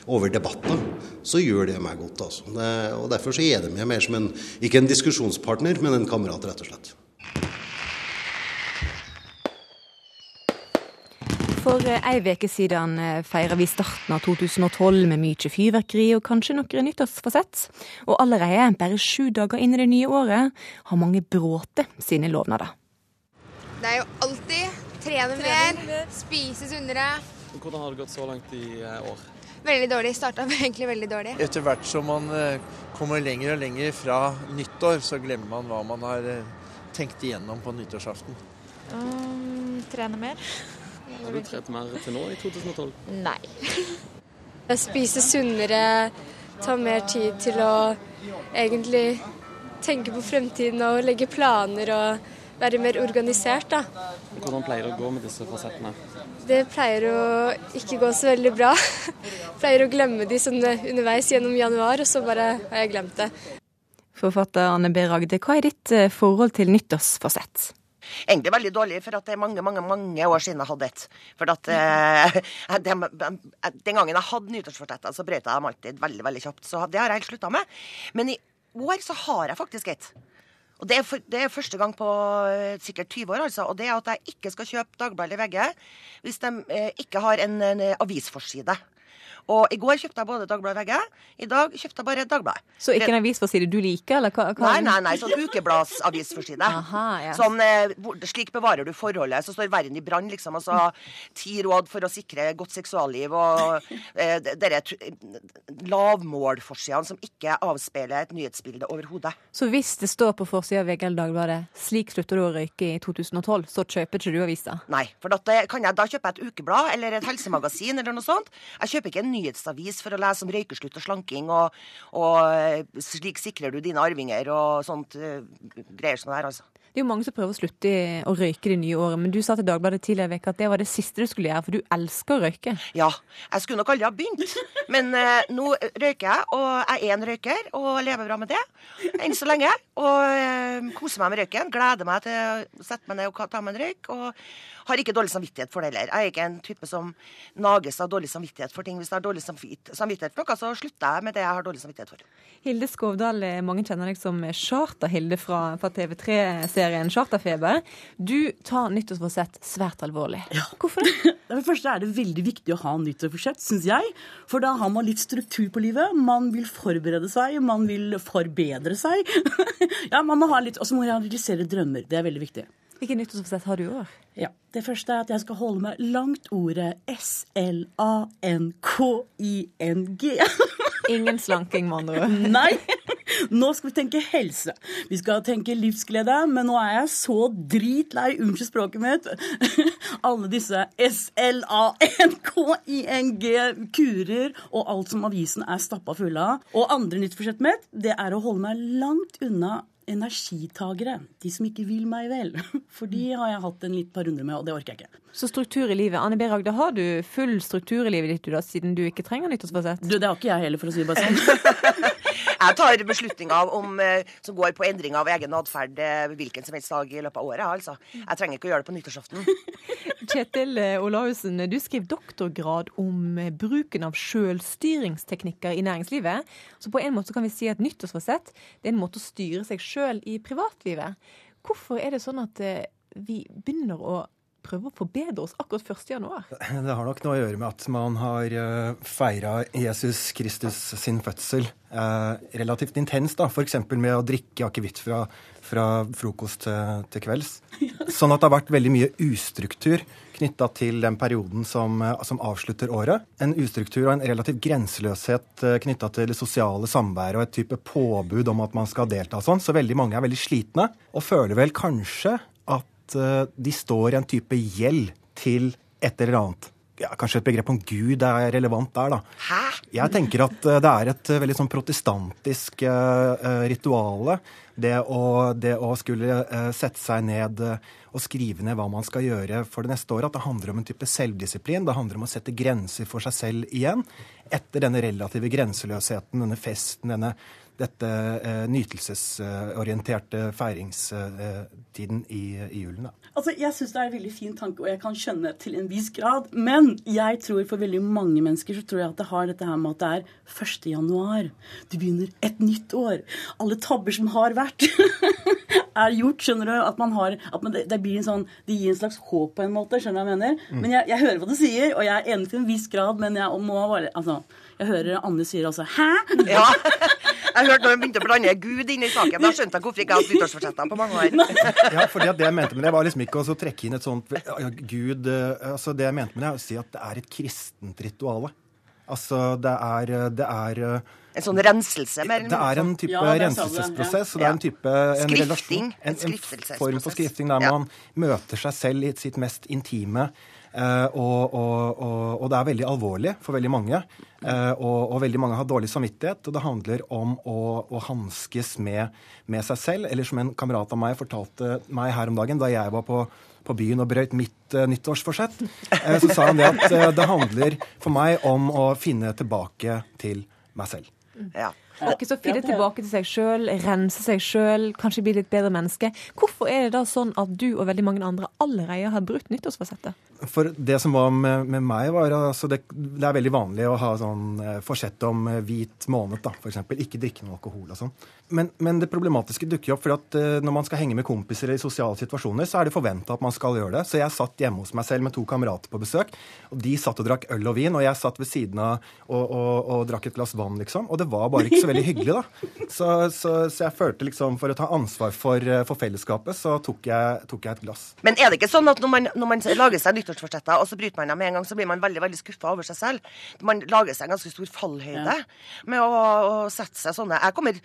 over debatter, så gjør det meg godt. Altså. Det, og Derfor så er det meg mer som en, ikke en diskusjonspartner, men en kamerat, rett og slett. For eh, ei uke siden eh, feira vi starten av 2012 med mye fyrverkeri og kanskje noen nyttårsfasett. Og allerede, bare sju dager inn i det nye året, har mange bråte sine lovnader. Det er jo alltid Trene mer, spise sunnere. Hvordan har det gått så langt i eh, år? Veldig dårlig. Starta egentlig veldig dårlig. Etter hvert som man eh, kommer lenger og lenger fra nyttår, så glemmer man hva man har eh, tenkt igjennom på nyttårsaften. Um, trene mer. Har du trent mer til nå i 2012? Nei. Spise sunnere, ta mer tid til å egentlig tenke på fremtiden og legge planer og være mer organisert. da. Hvordan pleier det å gå med disse fasettene? Det pleier å ikke gå så veldig bra. pleier å glemme de sånn underveis gjennom januar, og så bare har jeg glemt det. Forfatter Anne B. Ragde, hva er ditt eh, forhold til nyttårsfasett? Egentlig veldig dårlig, for at det er mange mange, mange år siden jeg hadde et. For at eh, den, den gangen jeg hadde nyttårsforsetter, så brøyta jeg dem alltid veldig veldig kjapt. Så det har jeg helt slutta med. Men i år så har jeg faktisk et. Og det er, for, det er, første gang på eh, sikkert 20 år, altså. Og det er at jeg ikke skal kjøpe Dagbladet eller VG hvis de eh, ikke har en, en avisforside. Og i går kjøpte jeg både Dagbladet VG. I dag kjøpte jeg bare Dagbladet. Så ikke en avisforside du liker, eller hva? hva? Nei, nei, nei, sånn ukebladsavisforside. ja. Sånn, eh, slik bevarer du forholdet. Så står verden i brann, liksom. Altså ti råd for å sikre godt seksualliv og eh, dere lavmålforsidene som ikke avspeiler et nyhetsbilde overhodet. Så hvis det står på forsida av VG eller Dagbladet 'Slik slutter du å røyke i 2012', så kjøper ikke du avisa? Nei, for da, jeg, da kjøper jeg et ukeblad eller et helsemagasin eller noe sånt. Jeg kjøper ikke en ny nyhetsavis for å lese om røykeslutt og slanking, og, og eh, slik sikrer du dine arvinger og sånt uh, greier som det her, altså. Det er jo mange som prøver å slutte å røyke det nye året, men du sa til Dagbladet tidligere i at det var det siste du skulle gjøre, for du elsker å røyke. Ja, jeg skulle nok aldri ha begynt, men eh, nå røyker jeg, og jeg er en røyker og lever bra med det enn så lenge. Og eh, koser meg med røyken, gleder meg til å sette meg ned og ta meg en røyk. og har ikke dårlig samvittighet for det heller. Jeg er ikke en type som nages av dårlig samvittighet for ting. Hvis jeg har dårlig samvittighet for noe, så slutter jeg med det jeg har dårlig samvittighet for. Hilde Skovdal, mange kjenner deg som Charter-Hilde fra, fra TV3 TV-serien Charterfeber. Du tar nyttårsforsett svært alvorlig. Ja. Hvorfor det? For det første er det veldig viktig å ha nyttårsforsett, syns jeg. For da har man litt struktur på livet. Man vil forberede seg, man vil forbedre seg. ja, man må ha litt, Og så må man realisere drømmer. Det er veldig viktig. Hvilke nyttårsforsett har du i år? Ja, Det første er at jeg skal holde meg langt ordet S-L-A-N-K-I-N-G. Ingen slanking, med andre ord. Nei. Nå skal vi tenke helse. Vi skal tenke livsglede, men nå er jeg så dritlei, unnskyld språket mitt, alle disse S-L-A-N-K-I-N-G-kurer og alt som avisen er stappa full av. Og andre nyttårsforsettet mitt, det er å holde meg langt unna energitagere. De som ikke vil meg vel. For de har jeg hatt en litt par runder med, og det orker jeg ikke. Så struktur i livet. Anne B. Ragde, har du full struktur i livet ditt du da, siden du ikke trenger nyttårsforsett? Du, det har ikke jeg heller, for å si det bare sånn. Jeg tar beslutninger om, eh, som går på endring av egen atferd eh, hvilken som helst dag i løpet av året. altså. Jeg trenger ikke å gjøre det på nyttårsaften. Kjetil eh, Olaussen, du skrev doktorgrad om bruken av sjølstyringsteknikker i næringslivet. Så på en måte kan vi si at nyttårsforsett det er en måte å styre seg sjøl i privatlivet. Hvorfor er det sånn at vi begynner å prøve å forbedre oss akkurat 1.1. Det har nok noe å gjøre med at man har feira Jesus Kristus sin fødsel eh, relativt intenst. F.eks. med å drikke akevitt fra, fra, frokost til, til, kvelds. Sånn at det har vært veldig mye ustruktur knytta til den perioden som, som, avslutter året. En ustruktur og en relativ grenseløshet knytta til det sosiale samværet og et type påbud om at man skal delta sånn. Så veldig mange er veldig slitne og føler vel kanskje de står i en type gjeld til et eller annet. Ja, kanskje et begrep om Gud er relevant der, da. Hæ? Jeg tenker at det er et veldig sånn protestantisk uh, rituale. Det å, det å skulle uh, sette seg ned uh, og skrive ned hva man skal gjøre for det neste året. At det handler om en type selvdisiplin. Det handler om å sette grenser for seg selv igjen. Etter denne relative grenseløsheten, denne festen, denne dette eh, nytelsesorienterte feiringstiden i, i julen. Da. Altså, Jeg syns det er en veldig fin tanke, og jeg kan skjønne til en viss grad. Men jeg tror for veldig mange mennesker så tror jeg at det har dette her med at det er 1. januar. Du begynner et nytt år. Alle tabber som har vært, er gjort. Skjønner du? At man har, at man, det, blir en sånn, det gir en slags håp på en måte. Skjønner du hva jeg mener? Mm. Men jeg, jeg, hører hva du sier, og jeg er enig til en viss grad, men jeg må bare altså, Jeg hører Anne sier altså 'hæ?' Ja. Jeg hørte når hun begynte å blande Gud inn i saken. Da skjønte jeg hvorfor ikke jeg har hatt nyttårsforsettene på mange år. Ja, fordi det jeg mente med det, var liksom ikke å trekke inn et sånt ja, Gud eh, altså Det jeg mente med det, er å si at det er et kristent rituale. Altså, det er, det er En sånn renselse? Mer det er en type ja, renselsesprosess. og det er en type en Skrifting. Relasjon, en, en form for skrifting der man møter seg selv i sitt mest intime. Uh, og, og, og, det er veldig alvorlig for veldig mange. Og, og, veldig mange har dårlig samvittighet. Og det handler om å, å hanskes med, med, seg selv. Eller som en kamerat av meg fortalte meg her om dagen da jeg var på, på byen og brøyt mitt uh, nyttårsforsett, så sa han det at det handler for meg om å finne tilbake til meg selv. Ja. Ikke så finne tilbake til seg sjøl, rense seg sjøl, kanskje bli litt bedre menneske. Hvorfor er det da sånn at du og veldig mange andre allerede har brutt nyttårsforsettet? For det som var med, med meg, var altså det, det, er veldig vanlig å ha sånn eh, forsett om eh, hvit måned, da, f.eks. Ikke drikke noe alkohol og sånn. Men, men, det problematiske dukker opp for at uh, når man skal henge med kompiser i sosiale situasjoner, så er det forventa at man skal gjøre det. Så jeg satt hjemme hos meg selv med to kamerater på besøk. og De satt og drakk øl og vin, og jeg satt ved siden av og, og, og drakk et glass vann, liksom. Og det var bare ikke så veldig hyggelig, da. Så, så, så jeg følte liksom for å ta ansvar for, eh, for fellesskapet, så tok jeg, tok jeg, et glass. Men er det ikke sånn at når man, når man lager seg nyttårsforsetter, og så bryter man dem med en gang, så blir man veldig veldig skuffa over seg selv? Man lager seg en ganske stor fallhøyde ja. med å, å, sette seg sånne Jeg kommer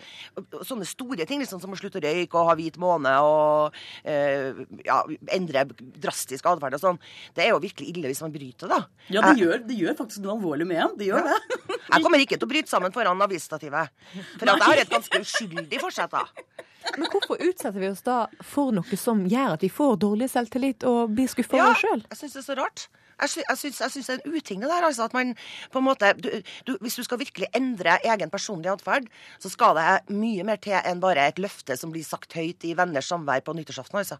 sånne store ting liksom som å slutte å røyke og ha hvit måne og eh, ja, endre drastisk atferd og sånn. Det er jo virkelig ille hvis man bryter, da. Ja, det, jeg, gjør, det gjør, faktisk noe alvorlig med en. Det gjør ja. det. jeg kommer ikke til å bryte sammen foran avisstativet. For at jeg har et ganske uskyldig forsett, da. Men hvorfor utsetter vi oss da for noe som gjør at vi får dårlig selvtillit og blir skuffa ja, over oss sjøl? Jeg syns det er så rart. Jeg, sy jeg, syns, det er en uting det der. altså at man på en måte, du, du, Hvis du skal virkelig endre egen personlig atferd, så skal det mye mer til enn bare et løfte som blir sagt høyt i venners samvær på nyttårsaften. altså.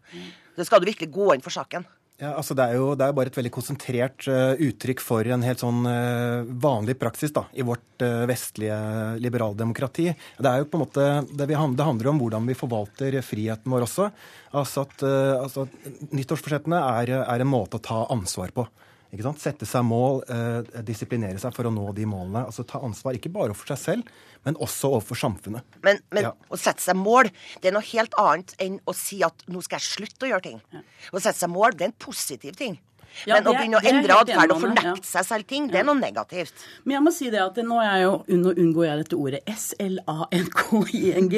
Det skal du virkelig gå inn for saken. Ja, altså det er jo det er bare et veldig konsentrert uh, uttrykk for en helt sånn uh, vanlig praksis da, i vårt uh, vestlige liberaldemokrati. Det er jo på en måte, det, vi, det, handler om hvordan vi forvalter friheten vår også. Altså at, altså Nyttårsforsettene er, er, en måte å ta ansvar på. Ikke sant? Sette seg mål, disiplinere seg for å nå de målene. Altså Ta ansvar ikke bare for seg selv, men også overfor samfunnet. Men, men ja. å sette seg mål, det er noe helt annet enn å si at nå skal jeg slutte å gjøre ting. Ja. Å sette seg mål, det er en positiv ting. Ja, men å begynne å endre atferd og fornekte seg selv ting, det er noe negativt. Men jeg må si det at nå, er jeg jo, nå unngår jeg dette ordet S-L-A-N-K-I-N-G.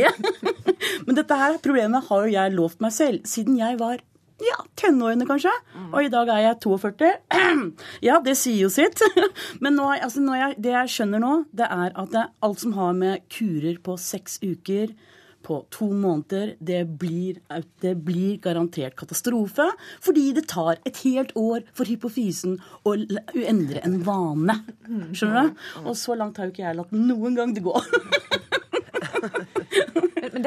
men dette her problemet har jo jeg lovt meg selv siden jeg var ja, tenårene kanskje. Mm. Og i dag er jeg 42. ja, det sier jo sitt. Men nå, altså, nå jeg, det jeg skjønner nå, det er at det, alt som har med kurer på seks uker på to måneder, det blir, det blir, garantert katastrofe. Fordi det tar et helt år for hypofysen å endre en vane. Skjønner du? Og så langt har jo ikke jeg latt noen gang det gå.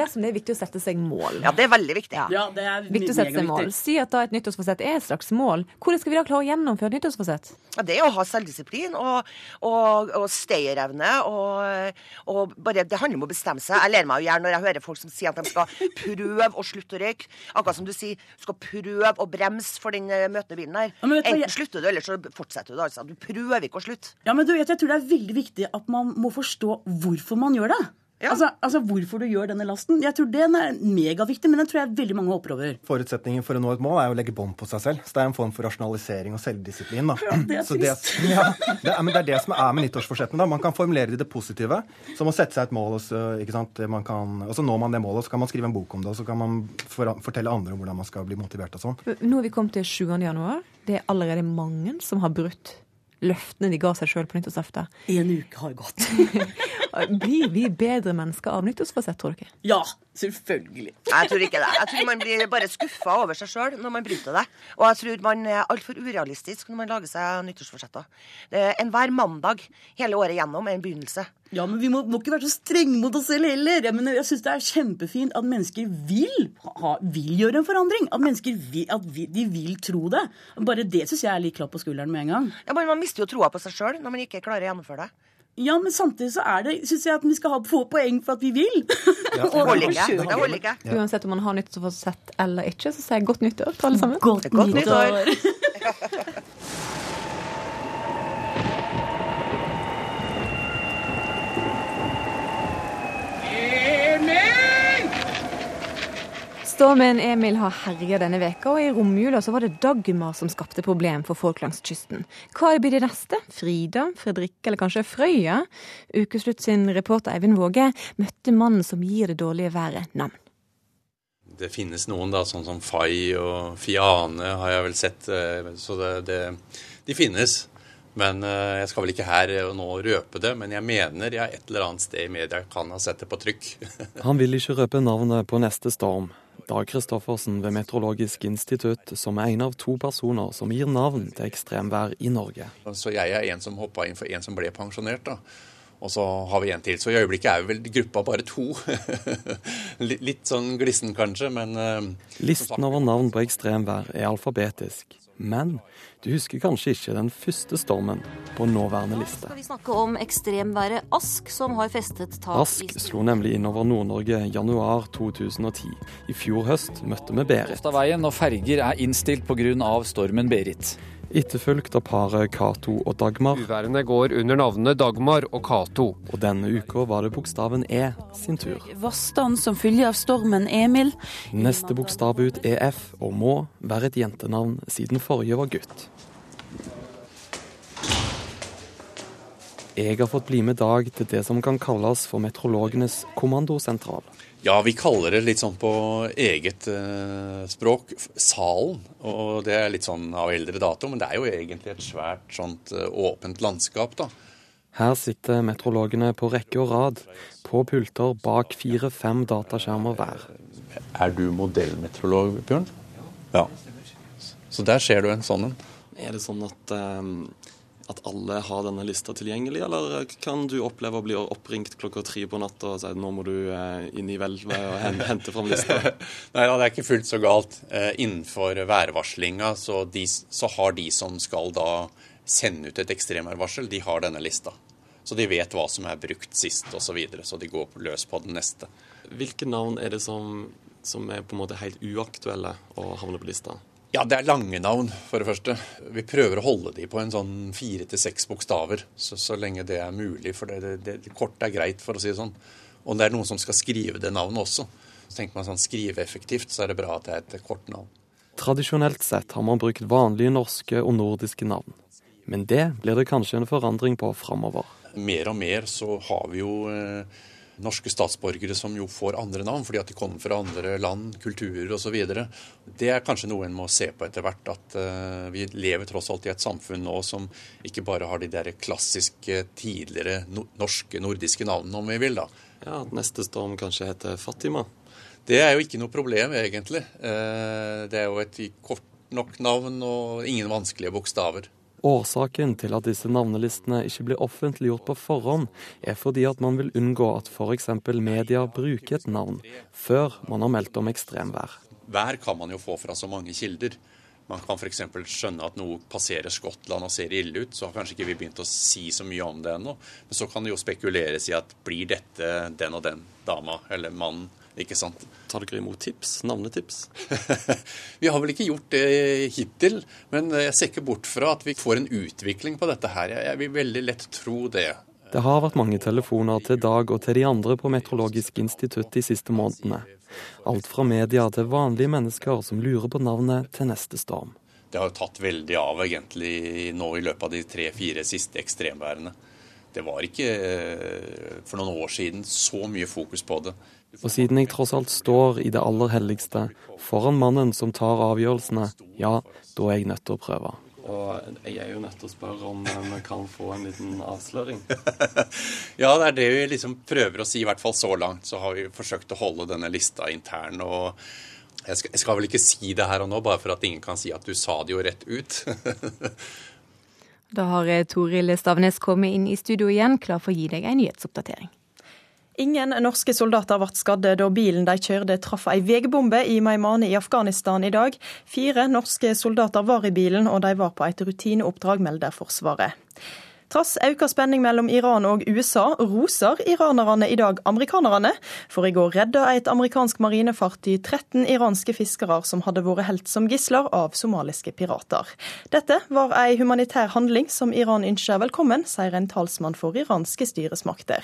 Men det som det er viktig å sette seg mål. Ja, det er veldig viktig. Ja, det er viktig å sette seg mål. Si at da et nyttårsforsett er et slags mål. Hvordan skal vi da klare å gjennomføre et nyttårsforsett? Ja, det er å ha selvdisiplin og, og, og stayerevne. Og, og, bare, det handler om å bestemme seg. Jeg ler meg jo gjerne når jeg hører folk som sier at de skal prøve å slutte å røyke. Akkurat som du sier, du skal prøve å bremse for den eh, møtende bilen her. Ja, Enten jeg... slutter du, eller så fortsetter du. altså. Du prøver ikke å slutte. Ja, men du vet, jeg tror det er veldig viktig at man må forstå hvorfor man gjør det. Ja. Altså, altså, Hvorfor du gjør denne lasten. Jeg tror Den er megaviktig, men den tror jeg veldig mange hopper over. Forutsetningen for å nå et mål er å legge bånd på seg selv. Så det er en form for rasjonalisering og selvdisiplin. da. Ja, det er trist. det, ja, det er, men det er det som er med nyttårsforsettene. Man kan formulere det i det positive, som å sette seg et mål. Og så, ikke sant? Kan, og så når man det målet, og så kan man skrive en bok om det, og så kan man for, fortelle andre om hvordan man skal bli motivert og sånn. Nå har vi kommet til 7. januar. Det er allerede mange som har brutt løftene de ga seg sjøl på nyttårsaften. En uke har gått. blir vi bedre mennesker av nyttårsfasett, tror dere? Ja, selvfølgelig. Jeg tror ikke det. Jeg tror man blir bare skuffa over seg sjøl når man bryter det. Og jeg tror man er altfor urealistisk når man lager seg nyttårsforsetter. Enhver mandag hele året gjennom er en begynnelse. Ja, men vi må, må ikke være så strenge mot oss selv heller. Jeg, mener, jeg syns det er kjempefint at mennesker vil, ha, vil gjøre en forandring. At mennesker vil, at vi, de vil tro det. Bare det syns jeg er litt klapp på skulderen med en gang. Ja, men Man mister jo troa på seg sjøl når man ikke klarer å gjennomføre det. Ja, men samtidig så er det, syns jeg at vi skal ha, få poeng for at vi vil. Ja, det holder ikke. Det holder ikke. Ja. Uansett om man har nyttårsforsett eller ikke, så sier jeg godt nyttår til alle sammen. Godt, godt nyttår. Stormen Emil har herja denne veka, og i romjula så var det Dagmar som skapte problem for folk langs kysten. Hva blir det neste? Frida, Fredrikke eller kanskje Frøya? Ukeslutt sin reporter Eivind Våge møtte mannen som gir det dårlige været navn. Det finnes noen, da, sånn som Fay og Fiane har jeg vel sett. Eh, så det, det, de finnes. Men eh, jeg skal vel ikke her nå røpe det, men jeg mener jeg et eller annet sted i media kan ha sett det på trykk. Han vil ikke røpe navnet på neste storm, Dag Kristoffersen ved Meteorologisk institutt, som er en av to personer som gir navn til ekstremvær i Norge. Så jeg er en som hoppa inn for en som ble pensjonert. da. Og så har vi en til. Så i øyeblikket er vel gruppa bare to. Litt sånn glissen kanskje, men uh, Listen over navn på ekstremvær er alfabetisk. Men du husker kanskje ikke den første stormen på nåværende liste. Skal vi snakke om ekstremværet Ask, som har festet tak Ask slo nemlig innover Nord-Norge januar 2010. I fjor høst møtte vi Berit. Veien og ferger er innstilt pga. stormen Berit etterfulgt av paret Cato og Dagmar. Uværene går under navnene Dagmar og Cato. Og denne uka var det bokstaven E sin tur. Vassstand som følge av stormen Emil. Neste bokstav ut er F, og må være et jentenavn siden forrige var gutt. Jeg har fått bli med Dag til det som kan kalles for meteorologenes kommandosentral. Ja, vi kaller det litt sånn på eget eh, språk Salen. Og det er litt sånn av eldre dato, men det er jo egentlig et svært sånt eh, åpent landskap, da. Her sitter meteorologene på rekke og rad, på pulter bak fire-fem dataskjermer hver. Er du modellmeteorolog, Bjørn? Ja. Så der ser du en sånn en. Er det sånn at, um, at alle har denne lista tilgjengelig, eller kan du oppleve å bli oppringt klokka tre på natta og si at nå må du eh, inn i hvelvet og hente fram lista? Nei da, det er ikke fullt så galt. Eh, innenfor værvarslinga så, de, så har de som skal da sende ut et ekstremværvarsel, de har denne lista. Så de vet hva som er brukt sist osv., så, videre, så de går løs på den neste. Hvilke navn er det som, som er på en måte helt uaktuelle å havne på lista? Ja, det er lange navn, for det første. Vi prøver å holde de på en sånn fire til seks bokstaver, så, så, lenge det er mulig. For det, det, det, kort er greit, for å si det sånn. Og det er noen som skal skrive det navnet også. Så tenker man sånn skrive effektivt, så er det bra at det er et kort navn. Tradisjonelt sett har man brukt vanlige norske og nordiske navn. Men det blir det kanskje en forandring på framover. Mer og mer så har vi jo eh, norske statsborgere som jo får andre navn fordi at de kommer fra andre land, kulturer osv. Det er kanskje noe en må se på etter hvert. At uh, vi lever tross alt i et samfunn nå som ikke bare har de der klassiske, tidligere norske, nordiske navnene, om vi vil. da. Ja, At neste storm kanskje heter Fatima? Det er jo ikke noe problem, egentlig. Uh, det er jo et kort nok navn og ingen vanskelige bokstaver. Årsaken til at disse navnelistene ikke blir offentliggjort på forhånd, er fordi at man vil unngå at f.eks. media bruker et navn før man har meldt om ekstremvær. Vær kan man jo få fra så mange kilder. Man kan f.eks. skjønne at noe passerer Skottland og ser ille ut. Så har kanskje ikke vi begynt å si så mye om det ennå. Men så kan det jo spekuleres i at blir dette den og den dama eller mannen ikke sant? Tar dere imot tips? Navnetips? vi har vel ikke gjort det hittil, men jeg ser ikke bort fra at vi får en utvikling på dette her. Jeg vil veldig lett tro det. Det har vært mange telefoner til Dag og til de andre på Meteorologisk institutt de siste månedene. Alt fra media til vanlige mennesker som lurer på navnet til neste storm. Det har jo tatt veldig av egentlig nå i løpet av de tre-fire siste ekstremværene. Det var ikke eh, for noen år siden så mye fokus på det. Og siden jeg tross alt står i det aller helligste, foran mannen som tar avgjørelsene, ja, da er jeg nødt til å prøve. Og jeg er jo nødt til å spørre om vi kan få en liten avsløring. ja, det er det vi liksom prøver å si, i hvert fall så langt. Så har vi forsøkt å holde denne lista intern. og jeg skal, jeg skal vel ikke si det her og nå, bare for at ingen kan si at du sa det jo rett ut. da har Toril Stavnes kommet inn i studio igjen, klar for å gi deg en nyhetsoppdatering. Ingen norske soldater ble skadde da bilen de kjørte traff ei veibombe i Maimane i Afghanistan i dag. Fire norske soldater var i bilen, og de var på et rutineoppdrag, melder Forsvaret. Trass økt spenning mellom Iran og USA, roser iranerne i dag amerikanerne. For i går redda et amerikansk marinefartøy 13 iranske fiskere som hadde vært helt som gisler av somaliske pirater. Dette var ei humanitær handling som Iran ønsker velkommen, sier en talsmann for iranske styresmakter.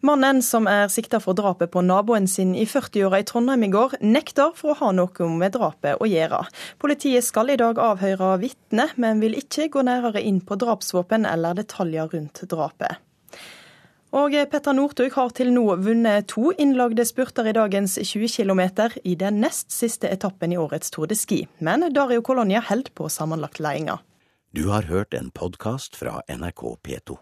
Mannen som er sikta for drapet på naboen sin i 40-åra i Trondheim i går, nekter for å ha noe med drapet å gjøre. Politiet skal i dag avhøre vitne, men vil ikke gå nærmere inn på drapsvåpen eller detaljer rundt drapet. Og Petter Northug har til nå vunnet to innlagde spurter i dagens 20 km i den nest siste etappen i årets Tour de Ski. Men Dario Colonia holder på sammenlagt ledelsen. Du har hørt en podkast fra NRK P2.